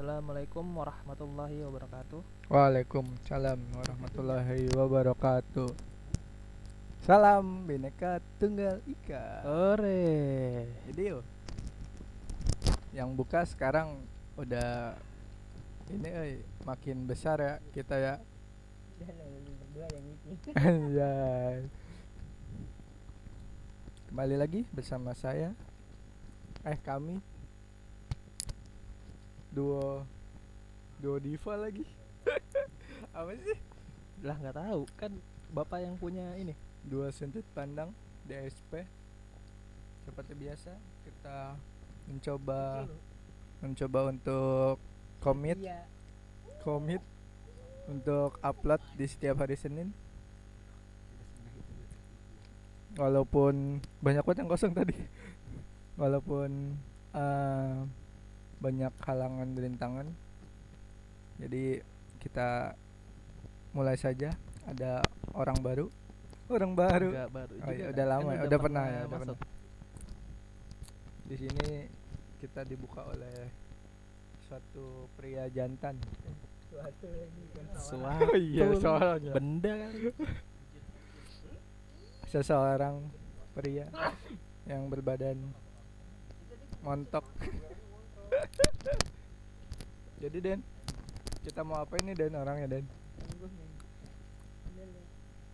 Assalamualaikum warahmatullahi wabarakatuh. Waalaikumsalam warahmatullahi wabarakatuh. Salam Bhinneka Tunggal Ika. Ore. Jadi yuk, yang buka sekarang udah ini euy, makin besar ya kita ya. Anjay. Kembali lagi bersama saya eh kami duo duo diva lagi. Apa sih? Lah nggak tahu kan bapak yang punya ini. dua sudut pandang DSP seperti biasa kita mencoba mencoba untuk komit komit untuk upload di setiap hari Senin walaupun banyak banget yang kosong tadi walaupun eh, banyak halangan rintangan. Jadi kita mulai saja. Ada orang baru. Orang baru. Baru Oh iya, kan? udah lama Kan ya, udah pernah ya, udah masuk. di sini kita dibuka oleh suatu pria jantan. Suatu Oh iya soalnya. Benda kali. seseorang pria yang berbadan montok jadi Den kita mau apa ini Den orangnya Den?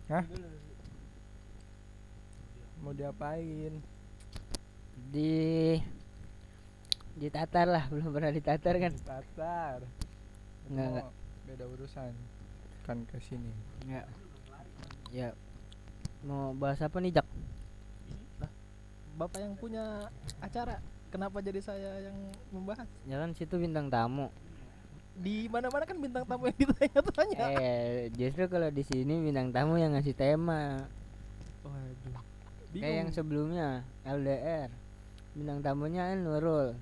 Hah? mau diapain? Di ditatar lah belum pernah ditatar kan? Tatar Enggak, beda urusan. Kan ke sini. Enggak. ya mau bahas apa nih jak? Bapak yang punya acara. Kenapa jadi saya yang membahas? ya kan situ bintang tamu. Di mana-mana kan bintang tamu yang ditanya-tanya. eh justru kalau di sini bintang tamu yang ngasih tema. Waduh. kayak yang sebelumnya LDR bintang tamunya kan Nurul.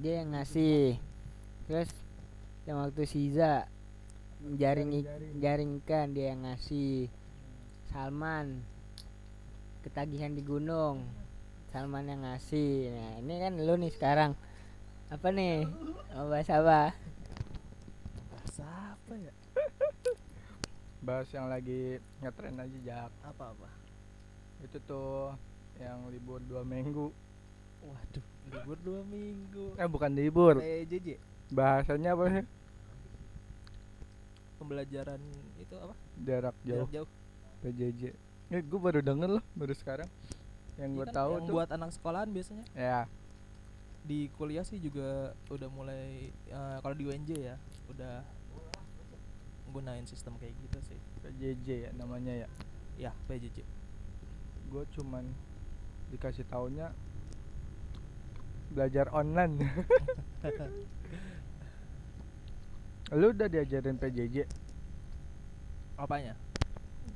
Dia yang ngasih. Terus yang waktu Siza jaring. jaringkan dia yang ngasih. Salman ketagihan di gunung Salman yang ngasih. Nah ini kan lu nih sekarang. Apa nih? Mau bahas apa? Bahasa apa ya? bahas yang lagi ngetren aja jak. Apa-apa? itu tuh yang libur dua minggu. Waduh, libur dua minggu. eh bukan libur. PJJ bahasanya apa sih? Pembelajaran itu apa? jarak jauh. Jarak jauh. PJJ eh, gue baru denger loh baru sekarang yang Iya gue kan, tahu yang tuh buat anak sekolahan biasanya. ya Di kuliah sih juga udah mulai eh, kalau di UNJ ya, udah gunain sistem kayak gitu sih. PJJ ya namanya ya Ya, PJJ. gue cuman dikasih taunya belajar online lu udah diajarin PJJ Apanya?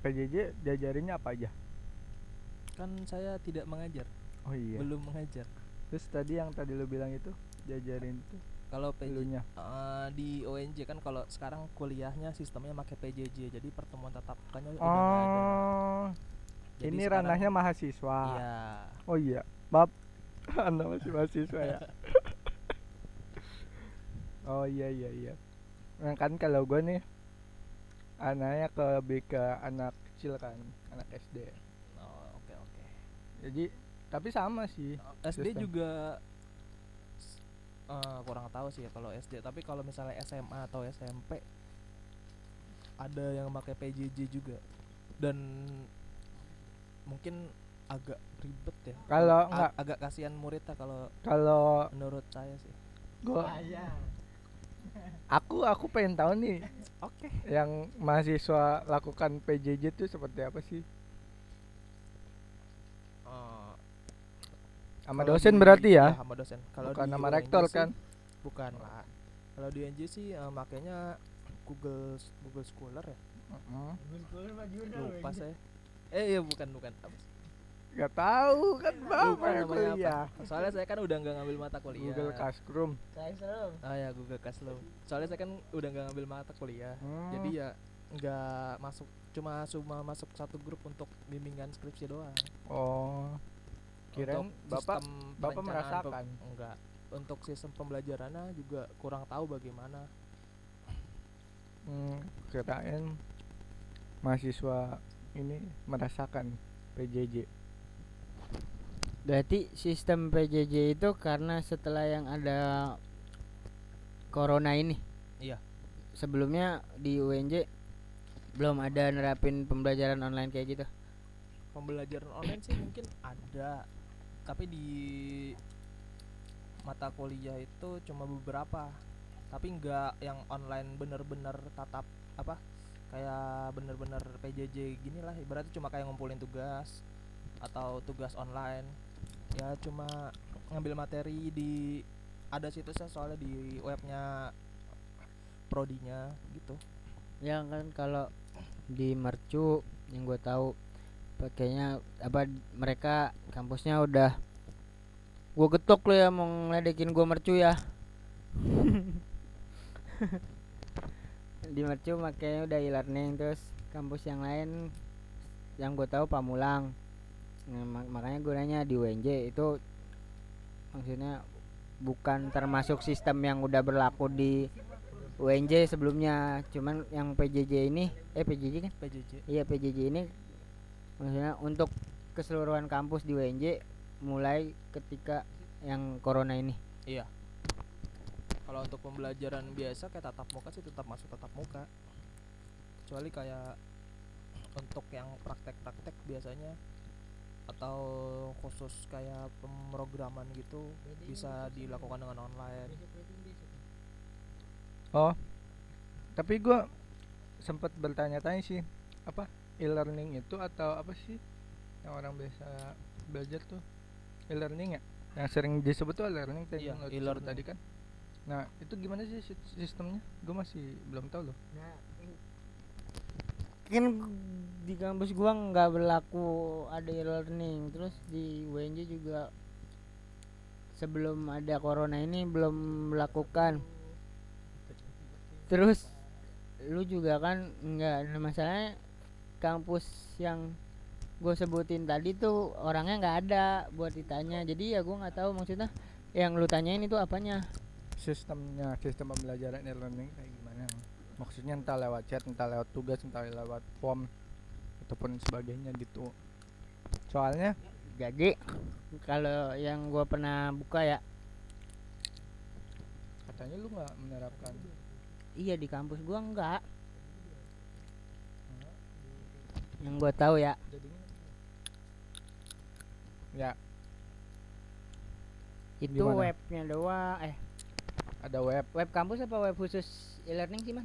PJJ diajarinnya apa aja Kan saya tidak mengajar, oh iya. Belum mengajar. terus tadi yang tadi lu bilang itu diajarin itu Kalau PJJ elunya. eh, di ONJ kan kalau sekarang kuliahnya sistemnya pakai PJJ, jadi pertemuan tatap mukanya udah nggak ada. oh. Jadi ini sekarang- ranahnya mahasiswa. Iya. oh iya. Bab anda masih mahasiswa ya? Oh iya iya iya. Nah, kan kalau gue nih anaknya ke ke anak kecil kan anak SD. Jadi tapi sama sih SD Sistem. juga eh, kurang tahu sih ya kalau SD, tapi kalau misalnya SMA atau SMP ada yang pakai PJJ juga. Dan mungkin agak ribet ya. Kalau enggak- agak kasihan muridnya kalau kalau menurut saya sih. gue aku aku pengen tahu nih Oke. yang mahasiswa lakukan PJJ itu seperti apa sih sama dosen di- berarti ya sama dosen. Kalau bukan UNJ rektor sih- kan Bukan lah. Kalau di UNJ sih eh, makanya Google Google Scholar ya. Mm-mm. Lupa saya. Eh iya bukan bukan. Gak tahu kan bapak kuliah apa. Soalnya saya kan udah nggak ngambil mata kuliah. Google Classroom Ah ya Google Classroom. Soalnya saya kan udah nggak ngambil mata kuliah. Hmm. Jadi ya nggak masuk cuma cuma masuk satu grup untuk bimbingan skripsi doang. oh kirain Untuk bapak sistem bapak merasakan. pe- enggak. untuk sistem pembelajarannya juga kurang tahu bagaimana Hmm, kirain mahasiswa ini merasakan PJJ. Berarti sistem PJJ itu karena setelah yang ada corona ini. Iya. Sebelumnya di UNJ belum ada nerapin pembelajaran online kayak gitu. pembelajaran online sih mungkin ada tapi di mata kuliah itu cuma beberapa. Tapi nggak yang online bener-bener tatap apa kayak bener-bener PJJ gini lah. Ibaratnya cuma kayak ngumpulin tugas atau tugas online. Ya cuma ngambil materi di ada situsnya soalnya di webnya prodinya gitu. Ya kan kalau di Mercu yang gue tahu pakainya apa mereka kampusnya udah gue getok lo ya mau ngeledekin gue mercu ya. Di mercu makanya udah e-learning terus kampus yang lain yang gue tahu Pamulang. Nah, mak- makanya gunanya di UNJ itu maksudnya bukan termasuk sistem yang udah berlaku di UNJ sebelumnya. Cuman yang PJJ ini eh PJJ kan? PJJ Iya PJJ ini maksudnya untuk keseluruhan kampus di UNJ mulai ketika yang corona ini. Iya. Kalau untuk pembelajaran biasa kayak tatap muka sih tetap masuk tatap muka. Kecuali kayak untuk yang praktek-praktek biasanya atau khusus kayak pemrograman gitu bisa dilakukan dengan online. Oh, tapi gua sempat bertanya-tanya sih, apa e-learning itu atau apa sih yang orang biasa belajar tuh e-learning ya? Yang sering disebut tuh e-learning tadi Iya, e-learning. tadi kan. Nah, itu gimana sih sis- sistemnya? Gue masih belum tahu loh. Kan di kampus gua nggak berlaku ada e-learning terus di UNJ juga sebelum ada corona ini belum melakukan terus lu juga kan nggak nah masalahnya kampus yang gue sebutin tadi tuh orangnya nggak ada buat ditanya. Jadi ya gua nggak tahu maksudnya. Yang lu tanyain itu apanya? Sistemnya, sistem pembelajaran e-learning kayak gimana? Maksudnya entah lewat chat, entah lewat tugas, entah lewat form ataupun sebagainya gitu. Soalnya jadi kalau yang gua pernah buka ya. Katanya lu nggak menerapkan. Iya di kampus gua enggak yang gua tahu ya. Ya. Itu Gimana? webnya doang eh. Ada web. Web kampus apa web khusus e-learning sih man?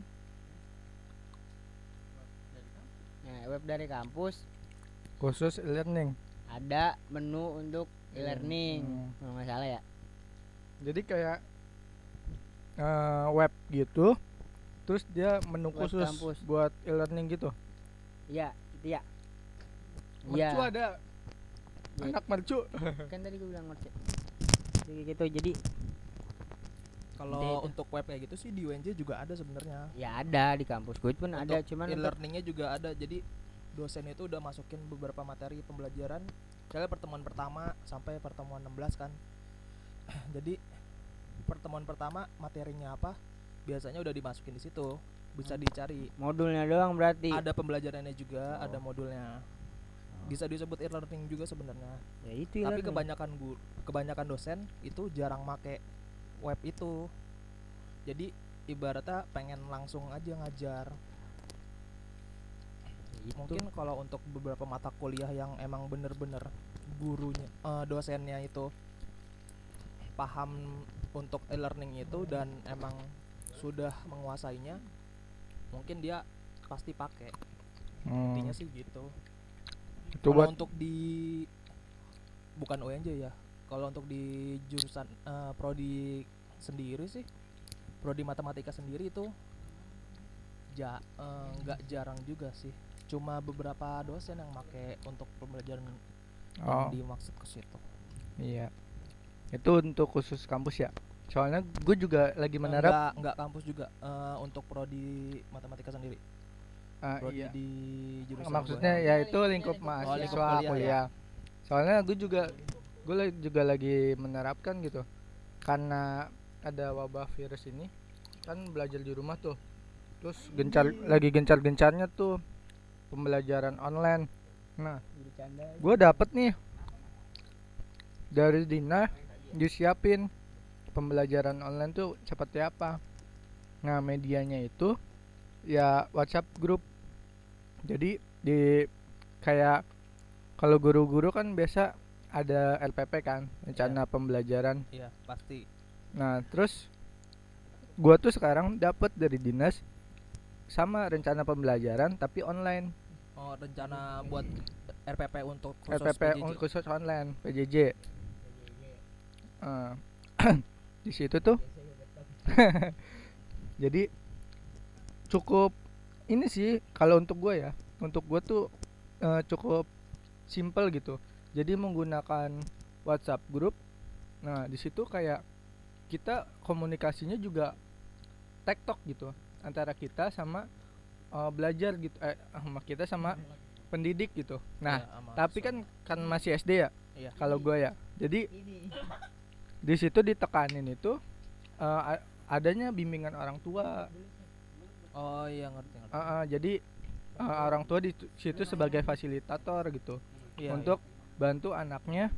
Nah web dari kampus. Khusus e-learning? Ada menu untuk e-learning Hmm. kalau nggak salah ya. Jadi kayak eh, web gitu terus dia menu Web khusus kampus. buat e-learning gitu iya itu ya mercu iya ada Iya. anak mercu kan tadi gua bilang mercu Jadi gitu jadi Kalau untuk web kayak gitu sih di UNJ juga ada sebenarnya. ya ada di kampus gue pun ada Untuk cuman untuk- e-learningnya juga ada. Jadi dosen itu udah masukin beberapa materi pembelajaran. Misalnya pertemuan pertama sampai pertemuan 16 kan. Jadi pertemuan pertama materinya apa? Biasanya udah dimasukin di situ. Bisa Hmm. dicari. modulnya doang berarti Ada pembelajarannya juga, ada Oh. modulnya. Bisa disebut e-learning juga sebenarnya. ya itu Tapi kebanyakan guru, kebanyakan dosen itu jarang make web itu. Jadi ibaratnya pengen langsung aja ngajar. Ya itu. Mungkin kalau untuk beberapa mata kuliah yang emang bener-bener gurunya, eh, dosennya itu paham untuk e-learning itu dan emang sudah menguasainya, mungkin dia pasti pakai. Hmm, Intinya sih gitu. itu Kalau buat untuk di bukan UNJ ya. Kalau untuk di jurusan eh, prodi sendiri sih, prodi matematika sendiri itu ja eh, nggak jarang juga sih. Cuma beberapa dosen yang make untuk pembelajaran oh yang dimaksud ke situ. iya itu untuk khusus kampus ya soalnya gue juga lagi menerap nggak nggak kampus juga eh, untuk prodi matematika sendiri. ah, Prodi iya. di jurusan maksudnya gua. ya itu lingkup lingkup mahasiswa lingkup kuliah, kuliah, ya. soalnya gue juga gue juga lagi menerapkan gitu. Karena ada wabah virus ini kan belajar di rumah tuh. Terus gencar lagi gencar-gencarnya tuh pembelajaran online. Nah gue dapet nih. Dari Dina disiapin pembelajaran online tuh seperti apa? Nah medianya itu ya WhatsApp grup jadi di kayak kalau guru-guru kan biasa ada LPP kan rencana pembelajaran. Iya pasti. Nah terus gua tuh sekarang dapat dari dinas sama rencana pembelajaran tapi online. Oh rencana buat RPP untuk khusus RPP PJJ. khusus online PJJ di situ tuh. Jadi cukup ini sih kalau untuk gue ya untuk gue tuh eh, cukup simple gitu. Jadi menggunakan WhatsApp grup nah di situ kayak kita komunikasinya juga tektok gitu antara kita sama eh, belajar gitu eh sama kita sama pendidik gitu. Nah sama tapi kan kan masih SD ya Iya. kalau gue ya. Jadi di situ ditekanin itu a- adanya bimbingan orang tua. Oh iya ngerti ngerti. Ah, ah, jadi eh, orang tua di tu- situ sebagai fasilitator gitu Iya, untuk bantu anaknya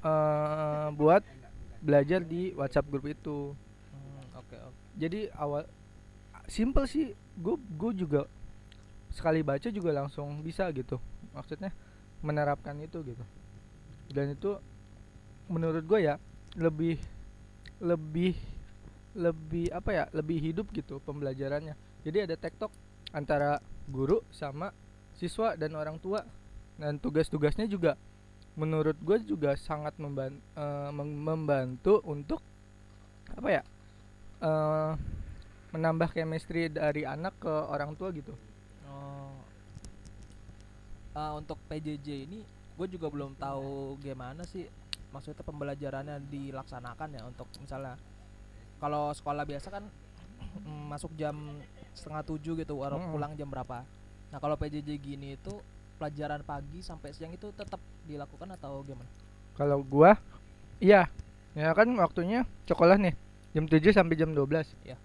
eh buat belajar di WhatsApp grup itu. Iya. Hmm, oke oke. Jadi awal simple sih. Gue gue juga sekali baca juga langsung bisa gitu maksudnya menerapkan itu gitu. Dan itu menurut gue ya lebih lebih lebih apa ya lebih hidup gitu pembelajarannya jadi ada tektok antara guru sama siswa dan orang tua dan tugas-tugasnya juga menurut gue juga sangat memban- eh, mem- membantu untuk apa ya eh menambah chemistry dari anak ke orang tua gitu. Oh. Ah, untuk PJJ ini gue juga belum tahu gimana sih maksudnya pembelajarannya dilaksanakan ya untuk misalnya kalau sekolah biasa kan mm, masuk jam setengah tujuh gitu baru Mm-mm. pulang jam berapa nah kalau PJJ gini itu pelajaran pagi sampai siang itu tetap dilakukan atau gimana Kalau gua iya, ya kan waktunya sekolah nih jam 7 sampai jam 12. Iya.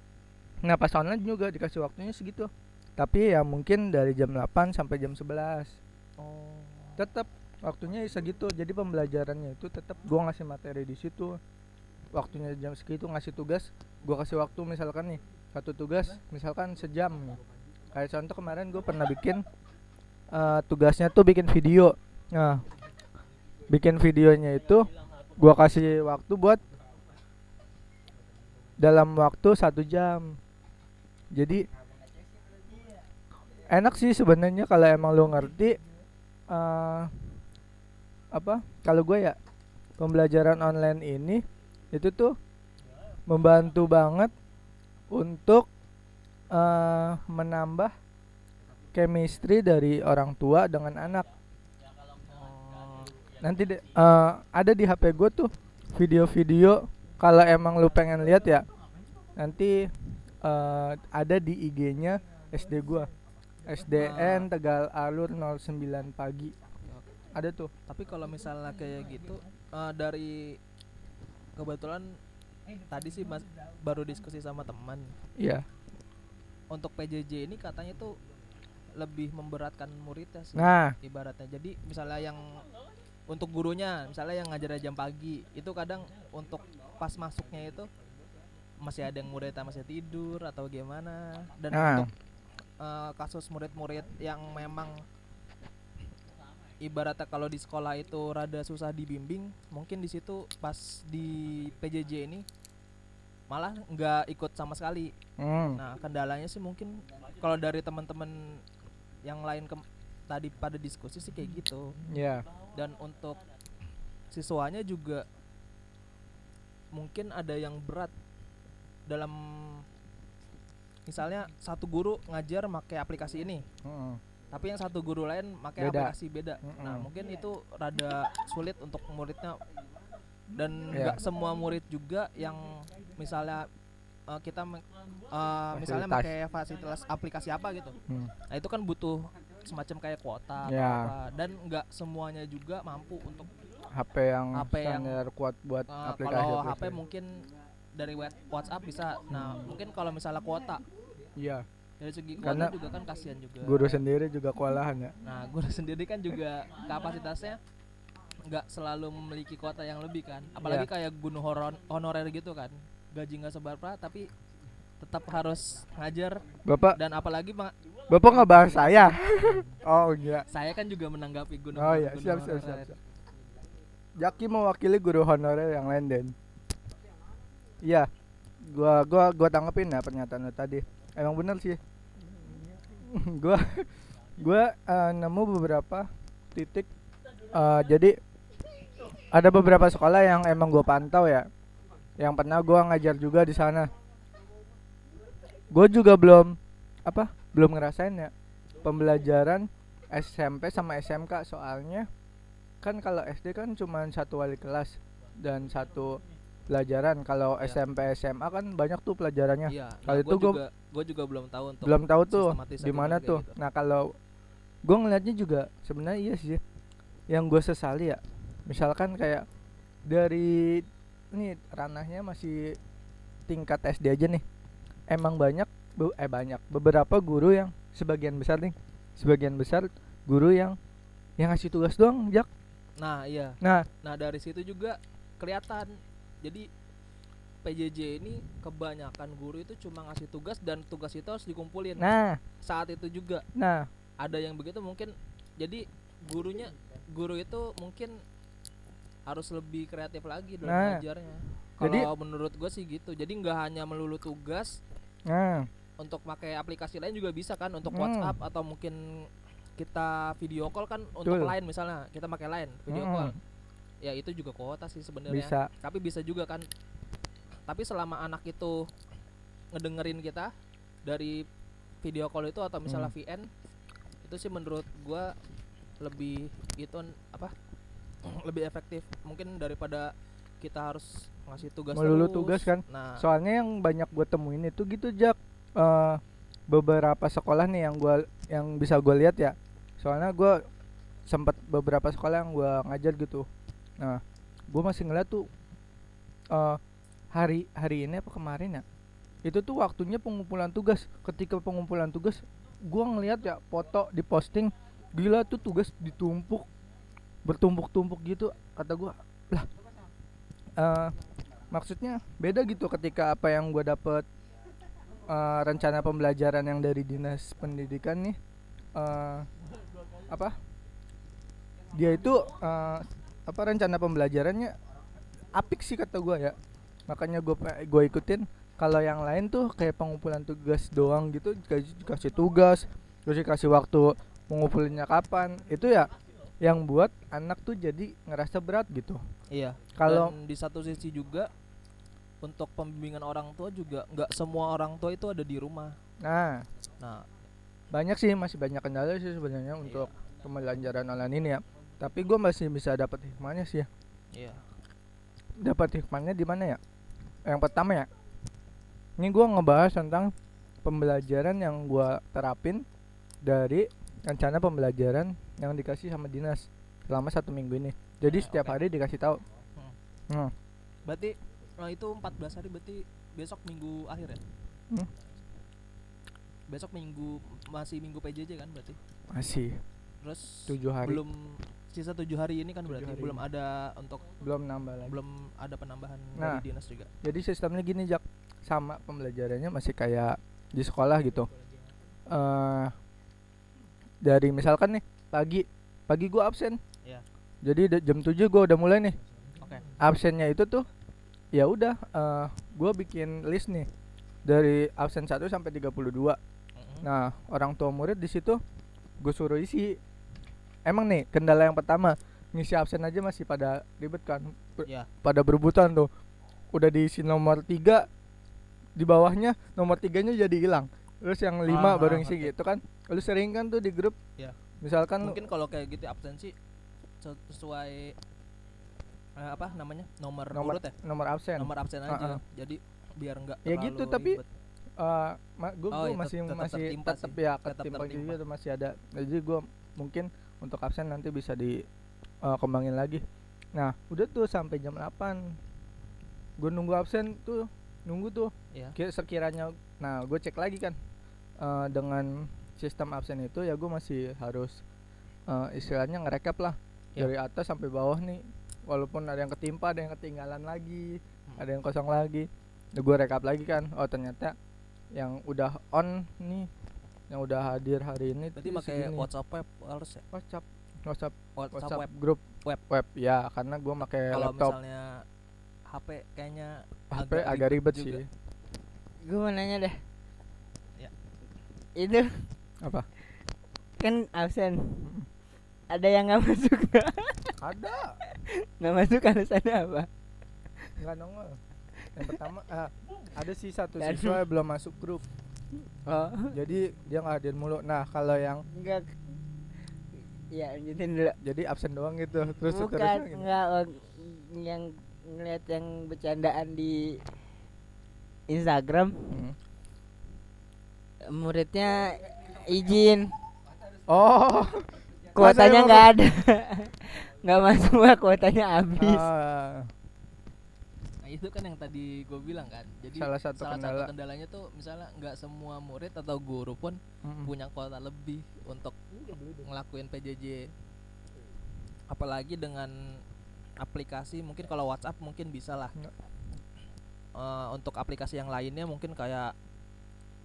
Nah, pas online juga dikasih waktunya segitu. Tapi ya mungkin dari jam 8 sampai jam 11. oh Tetap waktunya segitu. Jadi pembelajarannya itu tetap gua ngasih materi di situ. Waktunya jam segitu ngasih tugas, gua kasih waktu misalkan nih satu tugas misalkan sejam. Kayak contoh kemarin gue pernah bikin eh, tugasnya tuh bikin video. Nah, bikin videonya itu gua kasih waktu buat dalam waktu satu jam. Jadi enak sih sebenarnya kalau emang lu ngerti eh apa kalau gue ya pembelajaran online ini itu tuh membantu banget untuk eh menambah chemistry dari orang tua dengan anak. Nanti deh eh, ada di HP gue tuh video-video kalau emang lu pengen lihat ya nanti eh, ada di IG-nya SD gua SDN Tegal Alur 09 pagi ada tuh tapi kalau misalnya kayak gitu eh, dari kebetulan tadi sih mas baru diskusi sama teman. Iya. Untuk PJJ ini katanya tuh lebih memberatkan muridnya sih nah. ibaratnya. Jadi misalnya yang untuk gurunya misalnya yang ngajar jam pagi itu kadang untuk pas masuknya itu masih ada yang muridnya masih tidur atau gimana. Dan Nah. untuk eh, kasus murid-murid yang memang ibaratnya kalau di sekolah itu rada susah dibimbing mungkin di situ pas di PJJ ini malah nggak ikut sama sekali. Hmm, Nah, kendalanya sih mungkin kalau dari teman-teman yang lain kem- tadi pada diskusi sih kayak gitu. ya. Dan untuk siswanya juga mungkin ada yang berat dalam misalnya satu guru ngajar pakai aplikasi ini, mm, tapi yang satu guru lain pakai Beda. aplikasi beda. Nah, Mm-mm. mungkin itu rada sulit untuk muridnya dan Iya. nggak semua murid juga yang misalnya eh, kita eh, misalnya pakai fasilitas aplikasi apa gitu. hmm. Nah, itu kan butuh semacam kayak kuota Ya. apa dan nggak semuanya juga mampu untuk HP yang HP yang- kuat buat Uh, aplikasi kalau HP mungkin dari WhatsApp bisa. Nah, mungkin kalau misalnya kuota iya dari segi Karena juga kan kasihan juga. guru sendiri juga kewalahan ya Nah, guru sendiri kan juga kapasitasnya nggak selalu memiliki kuota yang lebih kan. Apalagi Iya. kayak guru horon- honorer gitu kan. Gaji nggak seberapa tapi tetap harus ngajar bapak dan apalagi ma- bapak nggak bahas saya oh enggak saya kan juga menanggapi guru oh iya siap siap siap, siap. Jaki mewakili guru honorer yang lain Den iya gua gua gua tanggepin ya pernyataan lu tadi. Emang bener sih. Gua gua eh, nemu beberapa titik eh, jadi ada beberapa sekolah yang emang gua pantau ya. Yang pernah gua ngajar juga di sana. Gue juga belum apa belum ngerasain ya pembelajaran SMP sama SMK soalnya kan kalau SD kan cuma satu wali kelas dan satu pelajaran kalau Ya. SMP SMA kan banyak tuh pelajarannya Iya. Kalau Nah, itu gua gua- juga belum tahu untuk belum tahu tuh di mana tuh gitu. nah kalau gue ngeliatnya juga sebenarnya iya sih yang gue sesali ya misalkan kayak dari ini ranahnya masih tingkat SD aja nih emang banyak bu- eh banyak beberapa guru yang sebagian besar nih sebagian besar guru yang yang ngasih tugas doang jak Nah, iya. nah Nah, dari situ juga kelihatan. Jadi PJJ ini kebanyakan guru itu cuma ngasih tugas dan tugas itu harus dikumpulin. nah Saat itu juga nah ada yang begitu mungkin jadi gurunya guru itu mungkin harus lebih kreatif lagi dalam Nah, ngajarnya. jadi- Kalau menurut gue sih gitu. Jadi nggak hanya melulu tugas nah untuk pakai aplikasi lain juga bisa kan untuk Hmm. WhatsApp atau mungkin kita video call kan untuk Betul. lain misalnya kita pakai lain video Mm-mm. call ya itu juga kuota sih sebenarnya. Bisa. Tapi bisa juga kan tapi selama anak itu ngedengerin kita dari video call itu atau misalnya Hmm. VN itu sih menurut gua lebih gitu apa lebih efektif. Mungkin daripada kita harus ngasih tugas Melulu terus. tugas kan? nah. Soalnya yang banyak gue temuin itu gitu jak. Eh, beberapa sekolah nih yang gua yang bisa gue lihat ya. Soalnya gue sempat beberapa sekolah yang gua ngajar gitu nah gue masih ngeliat tuh eh, hari hari ini apa kemarin ya itu tuh waktunya pengumpulan tugas. Ketika pengumpulan tugas gua ngeliat ya foto di posting gila tuh tugas ditumpuk bertumpuk-tumpuk gitu. Kata gua lah eh, maksudnya beda gitu ketika apa yang gua dapet eh, rencana pembelajaran yang dari dinas pendidikan nih eh, apa? Dia itu eh, apa rencana pembelajarannya? Apik sih kata gua ya. Makanya gue gue ikutin. Kalau yang lain tuh kayak pengumpulan tugas doang gitu dikasih, tugas terus dikasih waktu mengumpulinnya kapan. Itu ya yang buat anak tuh jadi ngerasa berat gitu. Iya. Kalau di satu sisi juga untuk pembimbingan orang tua juga nggak semua orang tua itu ada di rumah. Nah. Nah. Banyak sih masih banyak kendala sih sebenarnya untuk pembelajaran online ini ya tapi gue masih bisa dapat hikmahnya sih ya iya dapat hikmahnya di mana ya yang pertama ya ini gua ngebahas tentang pembelajaran yang gua terapin dari rencana pembelajaran yang dikasih sama dinas selama satu minggu ini jadi Ya, setiap oke. hari dikasih tahu Hmm. Hmm. berarti nah itu 14 hari berarti besok minggu akhir ya Hmm. besok minggu masih minggu PJJ kan berarti masih terus tujuh hari. belum, belum sisa tujuh hari ini kan Tujuh berarti hari. belum ada untuk nambah lagi. belum ada penambahan Nah. dari dinas juga. jadi sistemnya gini jak. Sama pembelajarannya masih kayak di sekolah gitu. Eh dari misalkan nih pagi. Pagi gua absen. Iya. jadi jam 7 gua udah mulai nih. Oke. Absennya itu tuh ya udah eh gua bikin list nih. Dari absen 1 sampai 32 Mm-mm. nah orang tua murid di situ gue suruh isi emang nih kendala yang pertama ngisi absen aja masih pada ribet kan? Ber- ya pada berebutan tuh. Udah diisi nomor tiga di bawahnya nomor tiganya jadi hilang. Terus yang lima Ah, baru ngisi oke. gitu kan? Lu sering kan tuh di grup? Ya. misalkan mungkin kalau kayak gitu absensi se- sesuai eh, apa namanya? Nomor, Nomor urut ya? nomor absen. Nomor absen aja. Ah. jadi biar enggak Ya gitu, tapi eh gue Oh, iya, masih tet- tetap masih tetap ya Tetap tuh masih ada. Jadi gue mungkin untuk absen nanti bisa di eh, kembangin lagi nah udah tuh sampai jam 8 gue nunggu absen tuh nunggu tuh. Kira sekiranya nah gue cek lagi kan eh, dengan sistem absen itu ya gue masih harus eh, istilahnya ngerekap lah Ya. dari atas sampai bawah nih walaupun ada yang ketimpa ada yang ketinggalan lagi Hmm. ada yang kosong lagi gue rekap lagi kan oh ternyata yang udah on nih yang udah hadir hari ini tuh pakai. WhatsApp web harus ya? WhatsApp WhatsApp WhatsApp, WhatsApp web. grup Web. web ya karena gue pakai Kalau laptop. misalnya HP kayaknya HP agak, ribet, juga. sih. Gue mau nanya deh. Ya. itu apa? Kan absen. Ada yang nggak masuk? Ada. Nggak masuk alasannya apa? Nggak nongol. Yang pertama ah, ada sih satu siswa yang belum masuk grup oh. Jadi dia nggak hadir mulu. Nah kalau yang enggak. Ya lanjutin dulu. Jadi absen doang gitu. Terus bukan seterusnya gitu. enggak oh, yang ngeliat yang bercandaan di Instagram Hmm. muridnya izin. Oh. Kuotanya nggak ada. Nggak masuk kuotanya habis. Ah, Nah, itu kan yang tadi gue bilang kan. Jadi Salah satu kendala. kendalanya tuh misalnya nggak semua murid atau guru pun mm-mm. punya kuota lebih untuk ngelakuin PJJ. Apalagi dengan aplikasi mungkin kalau WhatsApp mungkin bisa lah. Eh, untuk aplikasi yang lainnya mungkin kayak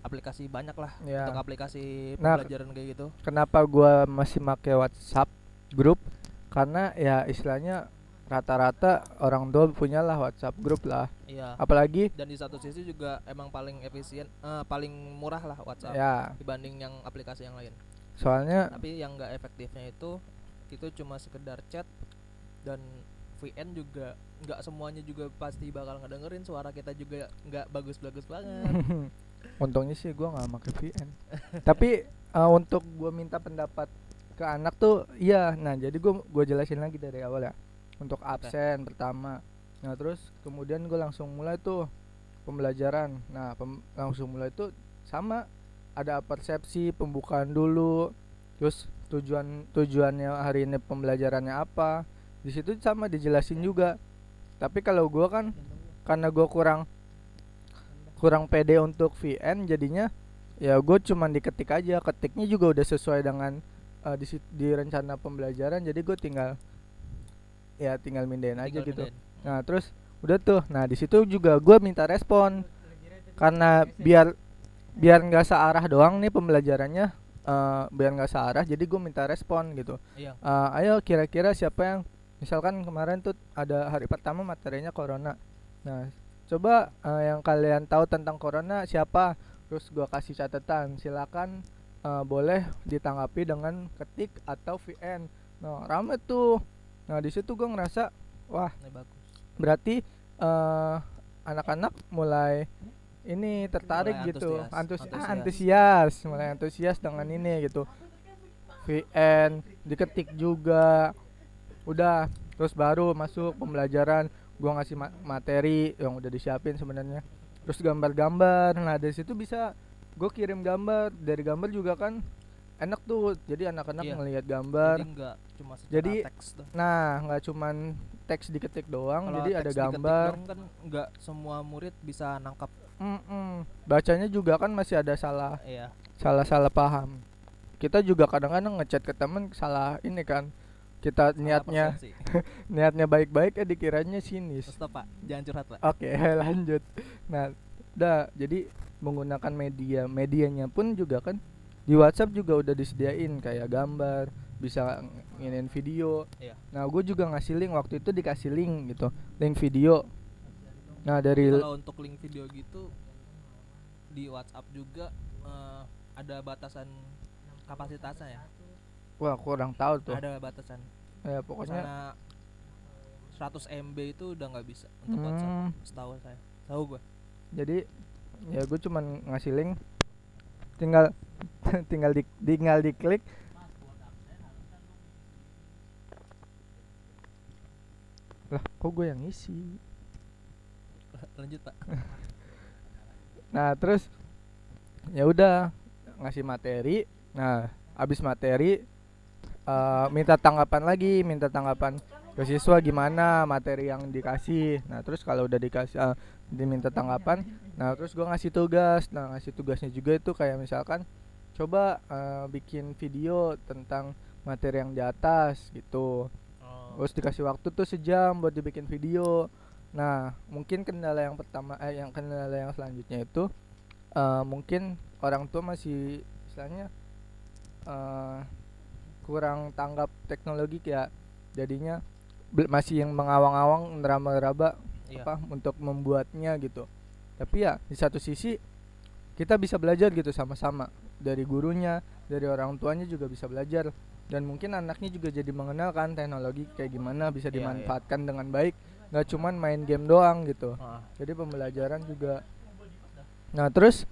aplikasi banyak lah Ya. untuk aplikasi Nah, pembelajaran kayak gitu. kenapa gua masih make WhatsApp grup karena ya istilahnya rata-rata orang tua punya lah WhatsApp grup lah Iya. apalagi Dan di satu sisi juga emang paling efisien, eh, paling murah lah WhatsApp ya dibanding yang aplikasi yang lain. soalnya Tapi yang enggak efektifnya itu itu cuma sekedar chat dan VN juga nggak semuanya juga pasti bakal ngedengerin suara kita juga nggak bagus-bagus banget. untungnya sih gua nggak pakai VN tapi eh, untuk gua minta pendapat ke anak tuh iya nah jadi gua gua jelasin lagi dari awal ya untuk absen pertama. Nah terus kemudian gue langsung mulai tuh pembelajaran. Nah pem- langsung mulai tuh sama ada persepsi pembukaan dulu terus tujuan tujuannya hari ini pembelajarannya apa. Di situ sama dijelasin juga. Tapi kalau gua kan karena gua kurang kurang pede untuk VN jadinya ya gue cuman diketik aja. Ketiknya juga udah sesuai dengan eh, di di rencana pembelajaran. Jadi gue tinggal ya tinggal mindahin aja Tinggal gitu. mindahin. nah terus udah tuh. Nah di situ juga gue minta respon. Karena biar biar nggak searah doang nih pembelajarannya eh, biar nggak searah jadi gue minta respon gitu. Iya. Eh, ayo kira-kira siapa yang misalkan kemarin tuh ada hari pertama materinya corona. Nah coba eh, yang kalian tahu tentang corona siapa? Terus gua kasih catatan. Silakan eh, boleh ditanggapi dengan ketik atau VN nah rame tuh nah di situ gua ngerasa wah Ini bagus. berarti eh, anak-anak mulai ini tertarik Mulai gitu antusias, antusias ah, antusias. antusias mulai antusias dengan ini gitu. VN diketik juga. Udah terus baru masuk pembelajaran gua ngasih ma- materi yang udah disiapin sebenarnya. Terus gambar-gambar nah dari situ bisa gue kirim gambar. Dari gambar juga kan enak tuh jadi anak-anak Iya. ngelihat gambar Jadi nggak cuma Jadi, teks nah nggak cuman teks diketik doang Kalau jadi ada gambar doang kan nggak semua murid bisa nangkap. Mm-mm. bacanya juga kan masih ada salah Iya. salah salah paham kita juga kadang-kadang ngechat ke temen salah ini kan kita Salah niatnya niatnya baik-baik ya dikiranya sinis Stop pak, jangan curhat pak. oke lanjut nah udah jadi menggunakan media medianya pun juga kan di WhatsApp juga udah disediain kayak gambar bisa nginin video Iya. nah gue juga ngasih link waktu itu dikasih link gitu link video nah dari Kalau untuk link video gitu di WhatsApp juga eh, ada batasan kapasitasnya ya. wah kurang tahu tuh Ada batasan. ya pokoknya Misalnya 100 MB itu udah nggak bisa untuk WhatsApp. hmm, Setahu saya. Tahu gua. jadi ya gue cuman ngasih link tinggal tinggal di tinggal diklik. Lah kok gue yang ngisi? Lanjut pak. nah terus ya udah ngasih materi. Nah habis materi eh, minta tanggapan lagi minta tanggapan ke siswa gimana materi yang dikasih. Nah terus kalau udah dikasih eh, diminta tanggapan nah terus gua ngasih tugas. Nah ngasih tugasnya juga itu kayak misalkan coba eh, bikin video tentang materi yang di atas gitu Oh. terus dikasih waktu tuh sejam buat dibikin video nah mungkin kendala yang pertama eh yang kendala yang selanjutnya itu eh, mungkin orang tua masih istilahnya eh, kurang tanggap teknologi kayak jadinya masih yang mengawang-awang neraba-neraba Iya. apa untuk membuatnya gitu tapi ya di satu sisi kita bisa belajar gitu sama-sama dari gurunya dari orang tuanya juga bisa belajar. Dan mungkin anaknya juga jadi mengenal kan teknologi kayak gimana bisa Iya, iya. dimanfaatkan dengan baik nggak cuman main game doang gitu. Ah, jadi pembelajaran juga. Nah terus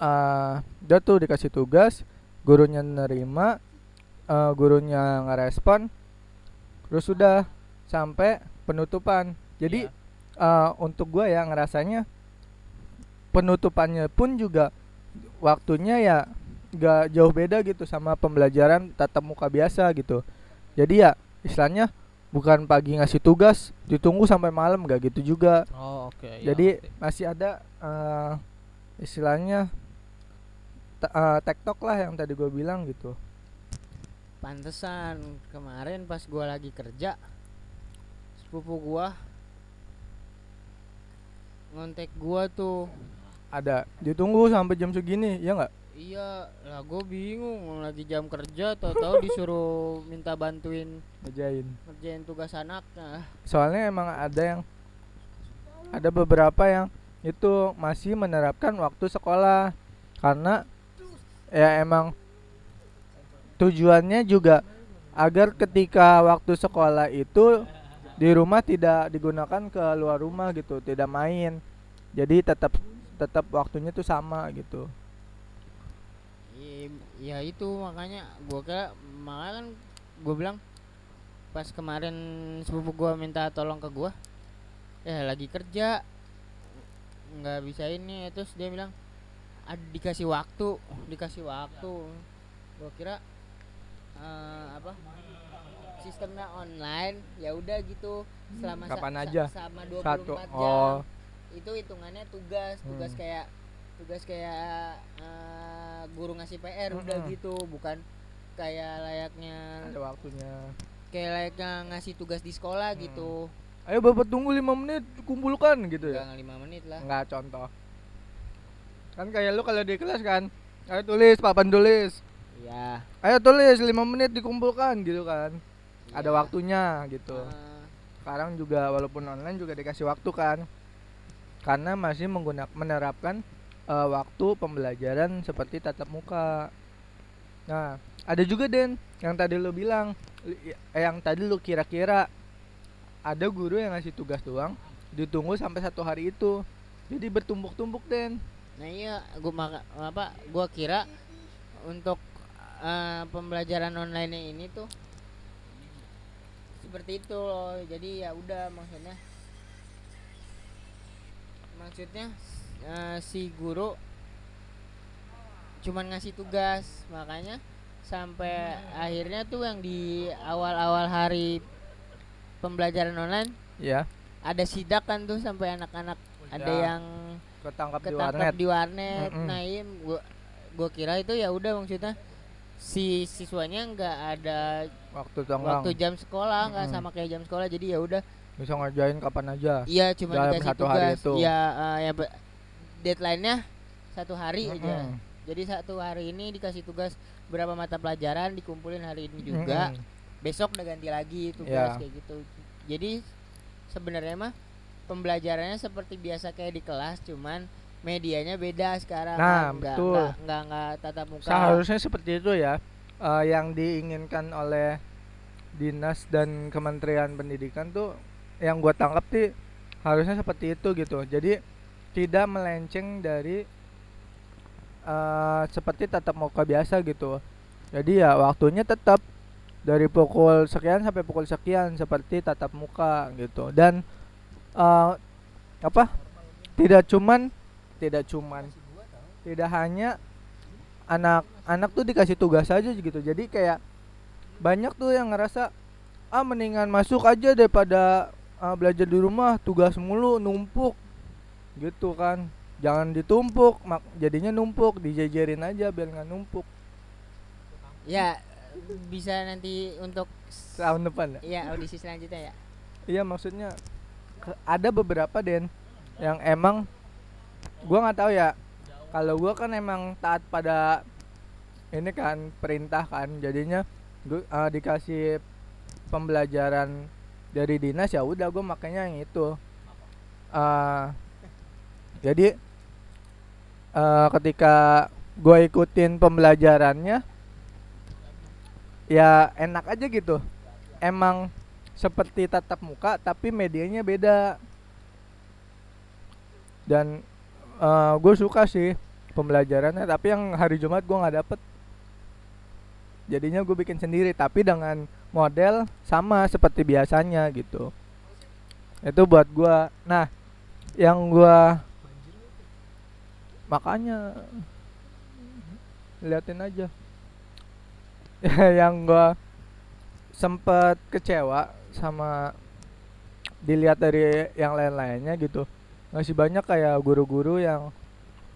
eh udah tuh dikasih tugas gurunya nerima eh, gurunya ngerespon terus sudah sampai penutupan. Jadi iya. eh, untuk gua ya ngerasanya penutupannya pun juga waktunya ya gak jauh beda gitu sama pembelajaran tatap muka biasa gitu jadi ya istilahnya bukan pagi ngasih tugas ditunggu sampai malam gak gitu juga Oh, oke. iya, jadi ngerti. masih ada eh, istilahnya te- eh, tektok lah yang tadi gue bilang gitu Pantesan kemarin pas gua lagi kerja sepupu gua ngontek gua tuh. ada ditunggu sampai jam segini ya nggak Iya, lah gua bingung lagi jam kerja tahu-tahu disuruh minta bantuin ngerjain. ngerjain tugas anak. Soalnya emang ada yang ada beberapa yang itu masih menerapkan waktu sekolah. Karena ya emang tujuannya juga agar ketika waktu sekolah itu di rumah tidak digunakan ke luar rumah gitu tidak main. Jadi tetap tetap waktunya tuh sama gitu ya itu makanya gua kira makanya kan gua bilang pas kemarin sepupu gua minta tolong ke gua ya lagi kerja nggak bisa ini terus dia bilang ada dikasih waktu dikasih waktu gua kira eh, apa sistemnya online ya udah gitu selama Kapan sa- aja? selama 24 satu jam oh itu hitungannya tugas tugas Hmm. kayak tugas kayak eh, guru ngasih PR udah Mm-mm. gitu bukan kayak layaknya ada waktunya kayak layaknya ngasih tugas di sekolah Hmm. gitu ayo bapak tunggu lima menit kumpulkan gitu ya Jangan lima menit lah Enggak contoh. Kan kayak lu kalau di kelas kan, ayo tulis papan tulis. iya Ayo tulis 5 menit dikumpulkan gitu kan. Ada iya. waktunya gitu. Eh, Sekarang juga walaupun online juga dikasih waktu kan. Karena masih menggunakan menerapkan eh, waktu pembelajaran seperti tatap muka. Nah, ada juga Den yang tadi lu bilang li- eh, yang tadi lu kira-kira ada guru yang ngasih tugas doang ditunggu sampai satu hari itu. Jadi bertumbuk-tumbuk Den. nah iya gua maka apa gua kira untuk eh, pembelajaran online ini tuh seperti itu loh jadi ya udah maksudnya maksudnya eh, si guru cuman ngasih tugas makanya sampai akhirnya tuh yang di awal-awal hari pembelajaran online Ya, ada sidak kan tuh sampai anak-anak ada Ya. yang ketangkap di ketangkap warnet. di warnet. Mm-mm. Nah, iya gua gua kira itu ya udah maksudnya si siswanya nggak ada Waktu tonggang. waktu jam sekolah nggak Mm-mm. sama kayak jam sekolah jadi ya udah Bisa ngerjain kapan aja. iya cuma dikasih satu hari tugas itu. ya eh, ya be- deadline-nya satu hari aja Mm-mm. jadi satu hari ini dikasih tugas berapa mata pelajaran dikumpulin hari ini juga Mm-mm. besok udah ganti lagi tugas Ya. kayak gitu jadi sebenarnya mah pembelajarannya seperti biasa kayak di kelas cuman medianya beda sekarang Nah, kan. nggak, betul. nggak nggak nggak tatap muka Seharusnya seperti itu ya. eh, yang diinginkan oleh dinas dan Kementerian Pendidikan tuh yang gua tangkap sih harusnya seperti itu gitu. Jadi tidak melenceng dari eh, seperti tatap muka biasa gitu. Jadi ya waktunya tetap dari pukul sekian sampai pukul sekian seperti tatap muka gitu. Dan eh, apa? Tidak cuman tidak cuman tidak hanya anak-anak tuh dikasih tugas aja gitu jadi kayak banyak tuh yang ngerasa ah mendingan masuk aja daripada ah, belajar di rumah tugas mulu numpuk gitu kan. Jangan ditumpuk mak jadinya numpuk. Dijajarin aja biar nggak numpuk. Ya bisa nanti untuk tahun depan ya? ya audisi selanjutnya ya. Iya maksudnya ada beberapa den yang emang gua nggak tahu ya. Kalau gua kan emang taat pada ini kan perintah kan. Jadinya gua eh, dikasih pembelajaran dari dinas ya udah gua makanya yang itu. Eh, jadi eh, ketika gue ikutin pembelajarannya ya enak aja gitu. Emang seperti tatap muka tapi medianya beda. Dan gue suka sih pembelajarannya tapi yang hari Jumat gue nggak dapet. Jadinya gue bikin sendiri tapi dengan model sama seperti biasanya gitu. Itu buat gue nah yang gue makanya liatin aja. Yang gue sempet kecewa sama dilihat dari yang lain-lainnya gitu. Masih banyak kayak guru-guru yang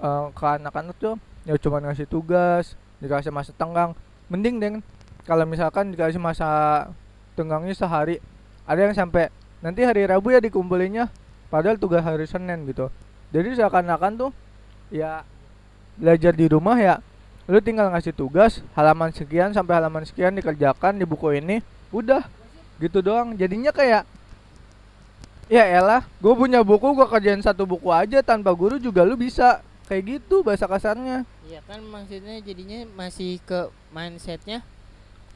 eh, ke anak-anak tuh ya cuma ngasih tugas dikasih masa tenggang. Mending deng kalau misalkan dikasih masa tenggangnya sehari ada yang sampai nanti hari Rabu ya dikumpulinnya padahal tugas hari Senin gitu. Jadi seakan-akan tuh ya belajar di rumah ya lu tinggal ngasih tugas halaman sekian sampai halaman sekian dikerjakan di buku ini udah gitu doang. Jadinya kayak ya elah gue punya buku gue kerjain satu buku aja tanpa guru juga lu bisa. Kayak gitu bahasa kasarnya. Iya kan maksudnya jadinya masih ke mindsetnya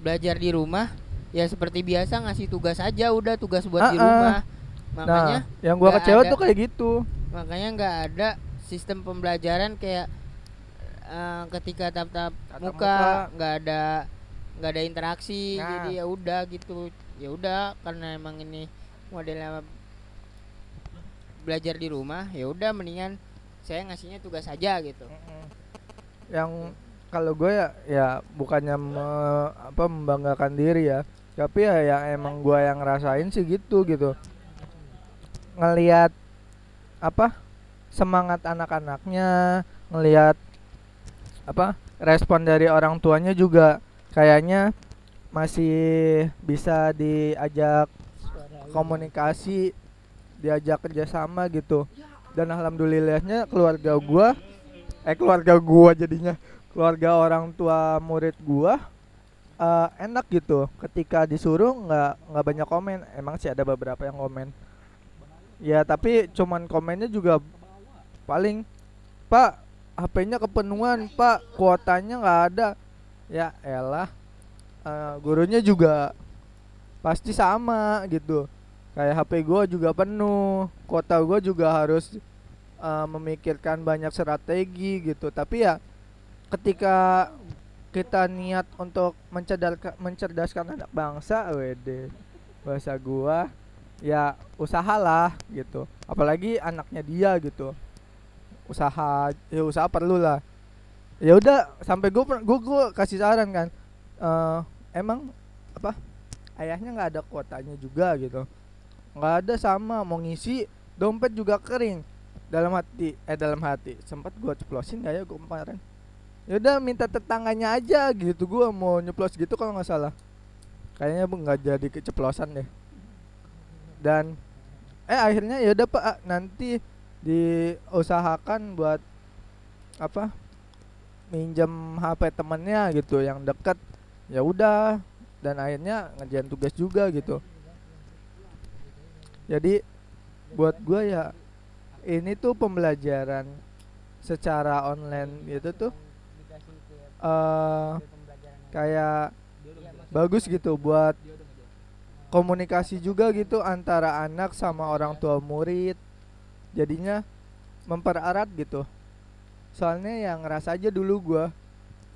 belajar di rumah ya seperti biasa ngasih tugas aja udah tugas buat di Ah, ah. rumah. Makanya nah yang gua nggak kecewa ada- tuh kayak gitu. Makanya nggak ada sistem pembelajaran kayak eh, ketika tatap muka nggak ada nggak ada interaksi Nah. jadi ya udah gitu. Ya udah karena emang ini modelnya belajar di rumah ya udah mendingan saya ngasihnya tugas aja gitu. Yang kalau gue ya ya bukannya me- apa membanggakan diri ya tapi ya yang emang gue yang ngerasain sih gitu gitu. Ngelihat apa semangat anak-anaknya ngelihat apa respon dari orang tuanya juga kayaknya masih bisa diajak komunikasi diajak kerjasama gitu. Dan alhamdulillahnya keluarga gua eh keluarga gua jadinya keluarga orang tua murid gua eh, enak gitu. Ketika disuruh nggak nggak banyak komen. Emang sih ada beberapa yang komen. Ya tapi cuman komennya juga paling pak HP-nya kepenuhan pak. Kuotanya nggak ada. Ya elah. Eh, gurunya juga pasti sama gitu. Kayak HP gua juga penuh. Kuota gua juga harus eh, memikirkan banyak strategi gitu. Tapi ya ketika kita niat untuk mencerdaskan anak bangsa wede bahasa gua ya usahalah gitu. Apalagi anaknya dia gitu usaha ya usaha perlu lah. Ya udah sampai gua per- gua gua kasih saran kan eh emang apa ayahnya nggak ada kuotanya juga gitu. Nggak ada sama mau ngisi dompet juga kering. Dalam hati eh dalam hati sempat gua ceplosin gak ya gua kemarin? Yaudah minta tetangganya aja gitu gua mau nyeplos gitu kalau nggak salah. Kayaknya nggak jadi keceplosan deh. Dan eh akhirnya yaudah pak ah, nanti diusahakan buat apa minjem HP temennya gitu yang deket. Ya udah dan akhirnya ngerjain tugas juga gitu. Jadi buat gua ya ini tuh pembelajaran secara online gitu tuh eh kayak bagus gitu buat komunikasi juga gitu antara anak sama orang tua murid jadinya mempererat gitu. Soalnya yang ngerasa aja dulu gua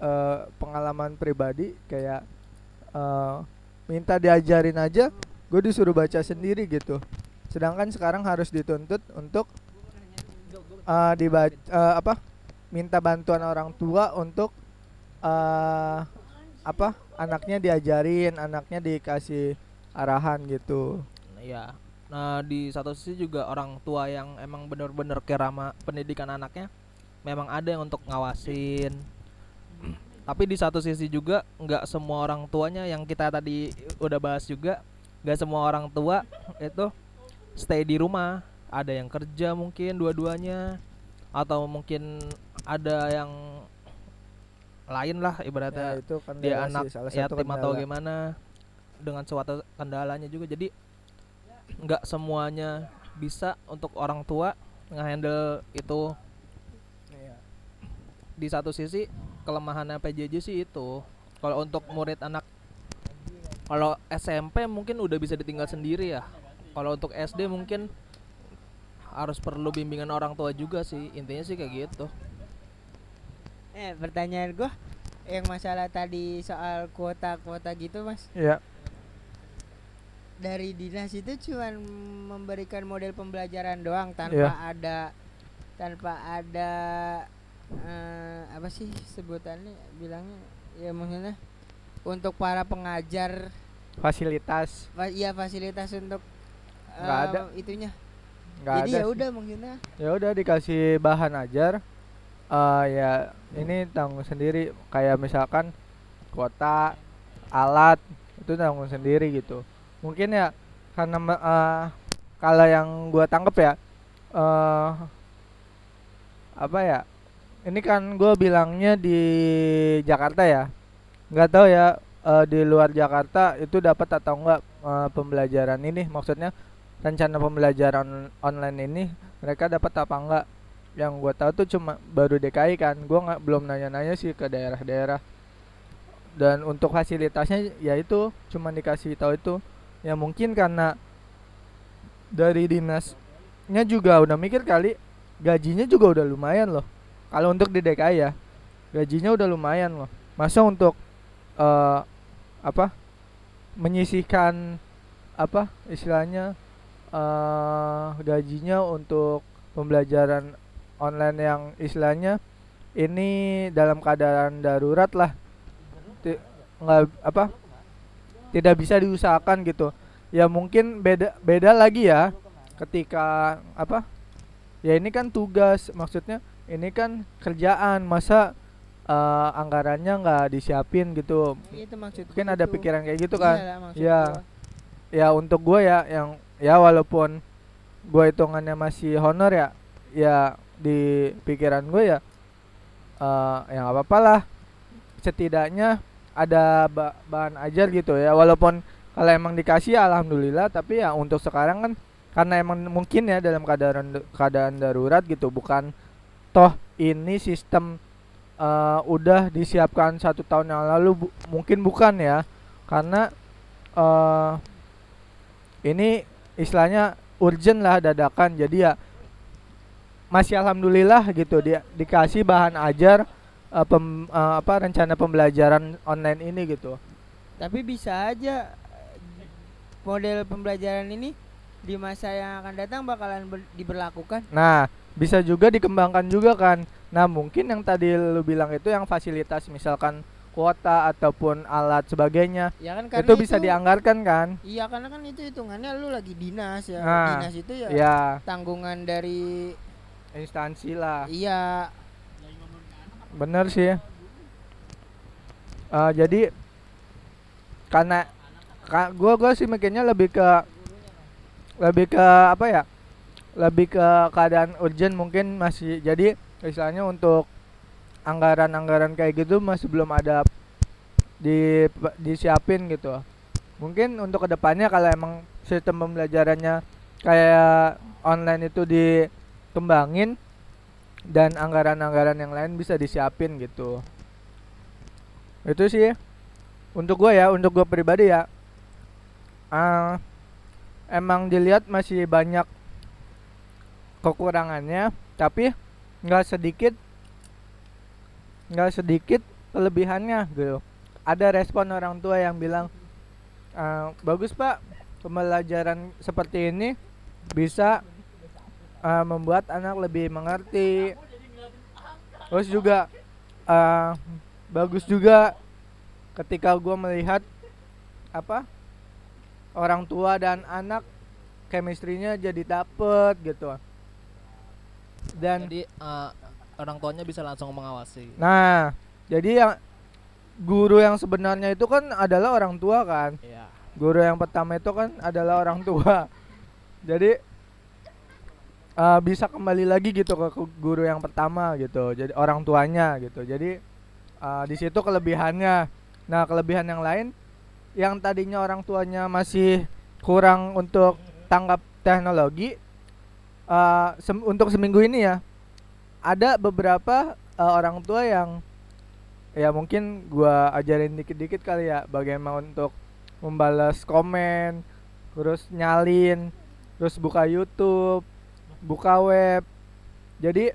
eh, pengalaman pribadi kayak eh, minta diajarin aja gue disuruh baca sendiri gitu. Sedangkan sekarang harus dituntut untuk eh dibaca eh, apa minta bantuan orang tua untuk eh apa anaknya diajarin anaknya dikasih arahan gitu. Iya. Nah, di satu sisi juga orang tua yang emang bener-bener kerama pendidikan anaknya memang ada yang untuk ngawasin. Tapi di satu sisi juga nggak semua orang tuanya yang kita tadi udah bahas juga nggak semua orang tua itu stay di rumah. Ada yang kerja mungkin dua-duanya atau mungkin ada yang lain lah ibaratnya Ya, itu kan dia anak yatim atau gimana dengan suatu kendalanya juga jadi nggak semuanya bisa untuk orang tua ngehandle itu Iya. di satu sisi kelemahannya PJJ sih itu kalau untuk murid anak kalau SMP mungkin udah bisa ditinggal sendiri ya kalau untuk SD mungkin harus perlu bimbingan orang tua juga sih intinya sih kayak gitu Eh, pertanyaan gua yang masalah tadi soal kuota-kuota gitu, Mas. Iya. Dari dinas itu cuman memberikan model pembelajaran doang tanpa Iya. ada tanpa ada eh, apa sih sebutannya bilangnya? Ya maksudnya untuk para pengajar. Fasilitas. Fa- ya fasilitas untuk Nggak eh, ada. itunya. nggak Jadi ada ya udah maksudnya. Ya udah dikasih bahan ajar. Eh ya ini tanggung sendiri. Kayak misalkan kuota alat itu tanggung sendiri gitu mungkin ya karena me- eh, kalau yang gua tangkep ya eh apa ya ini kan gua bilangnya di Jakarta ya. Nggak tahu ya eh, di luar Jakarta itu dapat atau enggak eh, pembelajaran ini. Maksudnya rencana pembelajaran online ini mereka dapat apa enggak yang gua tahu tuh cuma baru DKI kan. Gua nggak belum nanya-nanya sih ke daerah-daerah. Dan untuk fasilitasnya ya itu cuma dikasih tahu itu ya mungkin karena dari dinasnya juga udah mikir kali gajinya juga udah lumayan loh. Kalau untuk di DKI ya gajinya udah lumayan loh. Masa untuk eh apa menyisihkan apa istilahnya eh gajinya untuk pembelajaran online yang istilahnya ini dalam keadaan darurat lah. Nggak apa tidak bisa diusahakan gitu. Ya mungkin beda beda lagi ya. Ketika apa? Ya ini kan tugas maksudnya ini kan kerjaan. Masa eh, anggarannya nggak disiapin gitu? Itu maksud mungkin ada pikiran kayak gitu kan? Iya. ya. Untuk gue ya yang ya walaupun gue hitungannya masih honor ya ya di pikiran gue ya eh ya nggak apa-apa lah. Setidaknya ada ba- bahan ajar gitu ya. Walaupun kalau emang dikasih alhamdulillah. Tapi ya untuk sekarang kan karena emang mungkin ya dalam keadaan keadaan darurat gitu. Bukan toh ini sistem eh, udah disiapkan satu tahun yang lalu. Bu- mungkin bukan ya. Karena eh ini istilahnya urgent lah dadakan. Jadi ya masih alhamdulillah gitu dia dikasih bahan ajar eh, pem- eh, apa rencana pembelajaran online ini gitu. Tapi bisa aja model pembelajaran ini di masa yang akan datang bakalan ber- diberlakukan. Nah bisa juga dikembangkan juga kan. Nah mungkin yang tadi lu bilang itu yang fasilitas misalkan kuota ataupun alat sebagainya ya kan karena itu bisa dianggarkan kan? Iya karena kan itu hitungannya lu lagi dinas ya. Nah, dinas itu ya ya tanggungan dari instansi lah. Iya bener sih Eh, jadi karena ka, gua gua sih mikirnya lebih ke lebih ke apa ya lebih ke keadaan urgent mungkin masih jadi misalnya untuk anggaran-anggaran kayak gitu masih belum ada di disiapin gitu. Mungkin untuk ke depannya kalau emang sistem pembelajarannya kayak online itu dikembangin dan anggaran-anggaran yang lain bisa disiapin gitu. Itu sih. Untuk gue ya untuk gue pribadi ya ah, emang dilihat masih banyak kekurangannya tapi nggak sedikit nggak sedikit kelebihannya gitu. Ada respon orang tua yang bilang "Ah, bagus pak pembelajaran seperti ini bisa ah, membuat anak lebih mengerti terus juga ah, bagus juga ketika gua melihat apa orang tua dan anak chemistry-nya jadi dapet gitu dan Jadi eh, orang tuanya bisa langsung mengawasi. nah jadi yang guru yang sebenarnya itu kan adalah orang tua kan Iya. guru yang pertama itu kan adalah orang tua jadi eh, bisa kembali lagi gitu ke guru yang pertama gitu jadi orang tuanya gitu. Jadi eh, di situ kelebihannya. Nah kelebihan yang lain yang tadinya orang tuanya masih kurang untuk tanggap teknologi eh, sem- untuk seminggu ini ya ada beberapa eh, orang tua yang ya mungkin gua ajarin dikit-dikit kali ya bagaimana untuk membalas komen terus nyalin terus buka YouTube buka web. Jadi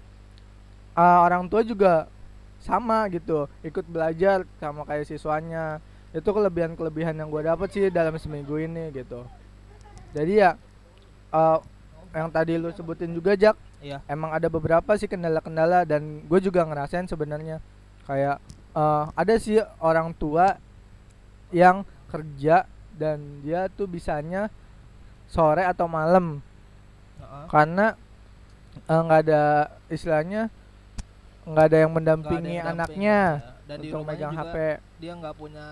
uh, orang tua juga sama gitu ikut belajar sama kayak siswanya. Itu kelebihan-kelebihan yang gue dapet sih dalam seminggu ini gitu. Jadi ya uh, yang tadi lu sebutin juga Jak Iya. emang ada beberapa sih kendala-kendala dan gue juga ngerasain sebenarnya. Kayak uh, ada sih orang tua yang kerja dan dia tuh bisanya sore atau malam Heeh. karena eh, nggak ada istilahnya nggak ada yang Nggak ada mendampingi yang anaknya ya. dan di untuk rumahnya megang juga HP dia nggak punya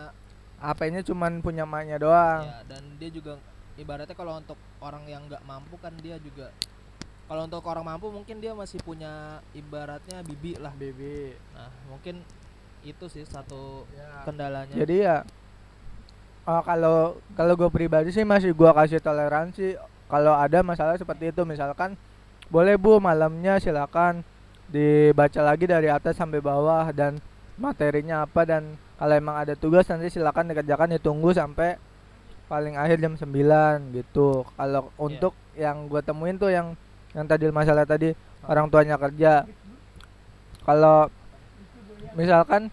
HP-nya cuman punya maknya doang ya, dan dia juga ibaratnya kalau untuk orang yang nggak mampu kan dia juga kalau untuk orang mampu mungkin dia masih punya ibaratnya bibi lah Bibi nah mungkin itu sih satu Ya. kendalanya jadi ya eh, kalau kalau gue pribadi sih masih gua kasih toleransi kalau ada masalah seperti itu misalkan boleh bu malamnya silakan dibaca lagi dari atas sampai bawah dan materinya apa dan kalau emang ada tugas nanti silakan dikerjakan ditunggu sampai paling akhir jam 9 gitu. Kalau untuk yang gue temuin tuh yang yang tadi masalah tadi orang tuanya kerja. Kalau misalkan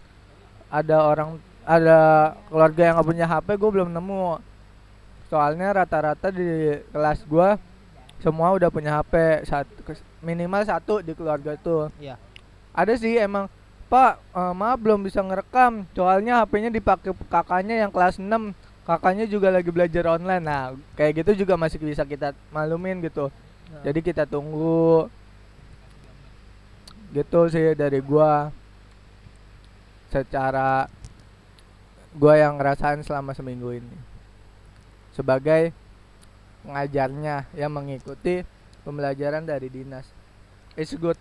ada orang ada keluarga yang nggak punya HP gue belum nemu soalnya rata-rata di kelas gua semua udah punya HP satu minimal satu di keluarga tuh. Iya. ada sih emang pak eh, maaf belum bisa ngerekam soalnya HP-nya dipakai kakaknya yang kelas 6 kakaknya juga lagi belajar online. Nah kayak gitu juga masih bisa kita malumin gitu. Nah, jadi kita tunggu. Gitu sih dari gua. Secara gua yang ngerasain selama seminggu ini sebagai pengajarnya yang mengikuti pembelajaran dari dinas. It's good.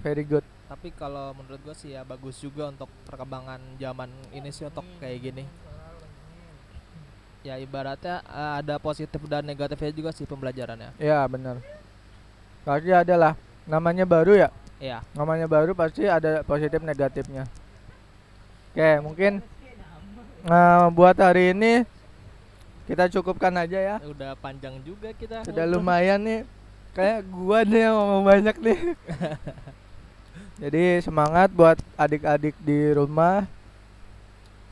Very good. Tapi kalau menurut gua sih ya bagus juga untuk perkembangan zaman ini sih untuk kayak gini. Ya ibaratnya eh, ada positif dan negatifnya juga sih pembelajarannya. Ya benar. Pasti ada lah namanya baru ya? Iya. namanya baru pasti ada positif negatifnya. Oke mungkin eh, buat hari ini kita cukupkan aja ya. Udah panjang juga kita. Sudah lumayan nih. Kayak gua nih yang ngomong banyak nih. Jadi semangat buat adik-adik di rumah.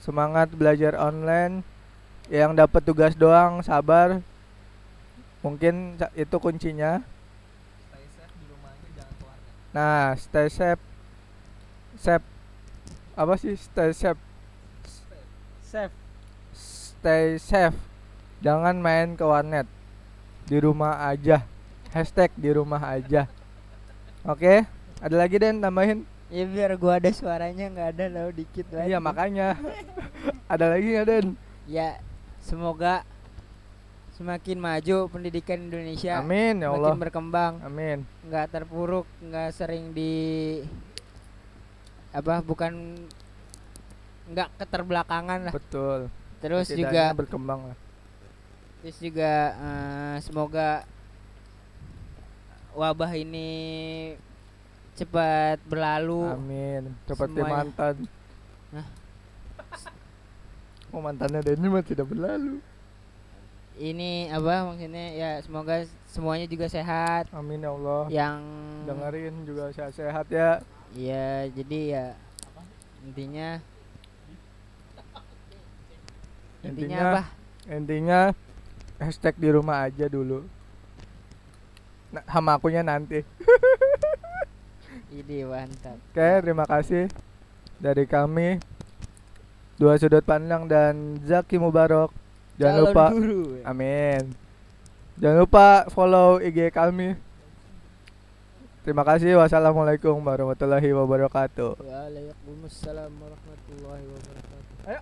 Semangat belajar online. Yang dapat tugas doang sabar. Mungkin itu kuncinya. Stay safe di rumah aja, jangan keluar. nah stay safe. Safe. Apa sih? Stay safe. Safe. stay safe jangan main ke warnet. Di rumah aja. Hashtag di rumah aja. Oke? Ada lagi Den tambahin? Ya biar gua ada suaranya nggak ada tau dikit lagi. iya makanya. Ada lagi nggak Den? Ya semoga semakin maju pendidikan Indonesia. amin ya Allah. Makin berkembang, amin. Nggak terpuruk, nggak sering di apa bukan nggak keterbelakangan lah. betul. Terus Setidaknya juga berkembang lah terus juga eh, semoga wabah ini cepat berlalu. amin seperti semuanya. mantan Hah? oh mantannya Denny mah tidak berlalu Ini apa maksudnya ya semoga semuanya juga sehat. amin ya Allah Yang dengerin juga sehat-sehat ya ya jadi ya intinya intinya Intinya, apa? intinya hashtag di rumah aja dulu nah, sama akunya nanti Ide mantap. Oke, terima kasih dari kami dua sudut pandang dan Zaki Mubarok. Jangan Calon lupa guru. Amin. Jangan lupa follow IG kami. Terima kasih. Wassalamualaikum warahmatullahi wabarakatuh. Waalaikumsalam warahmatullahi wabarakatuh. Ayo.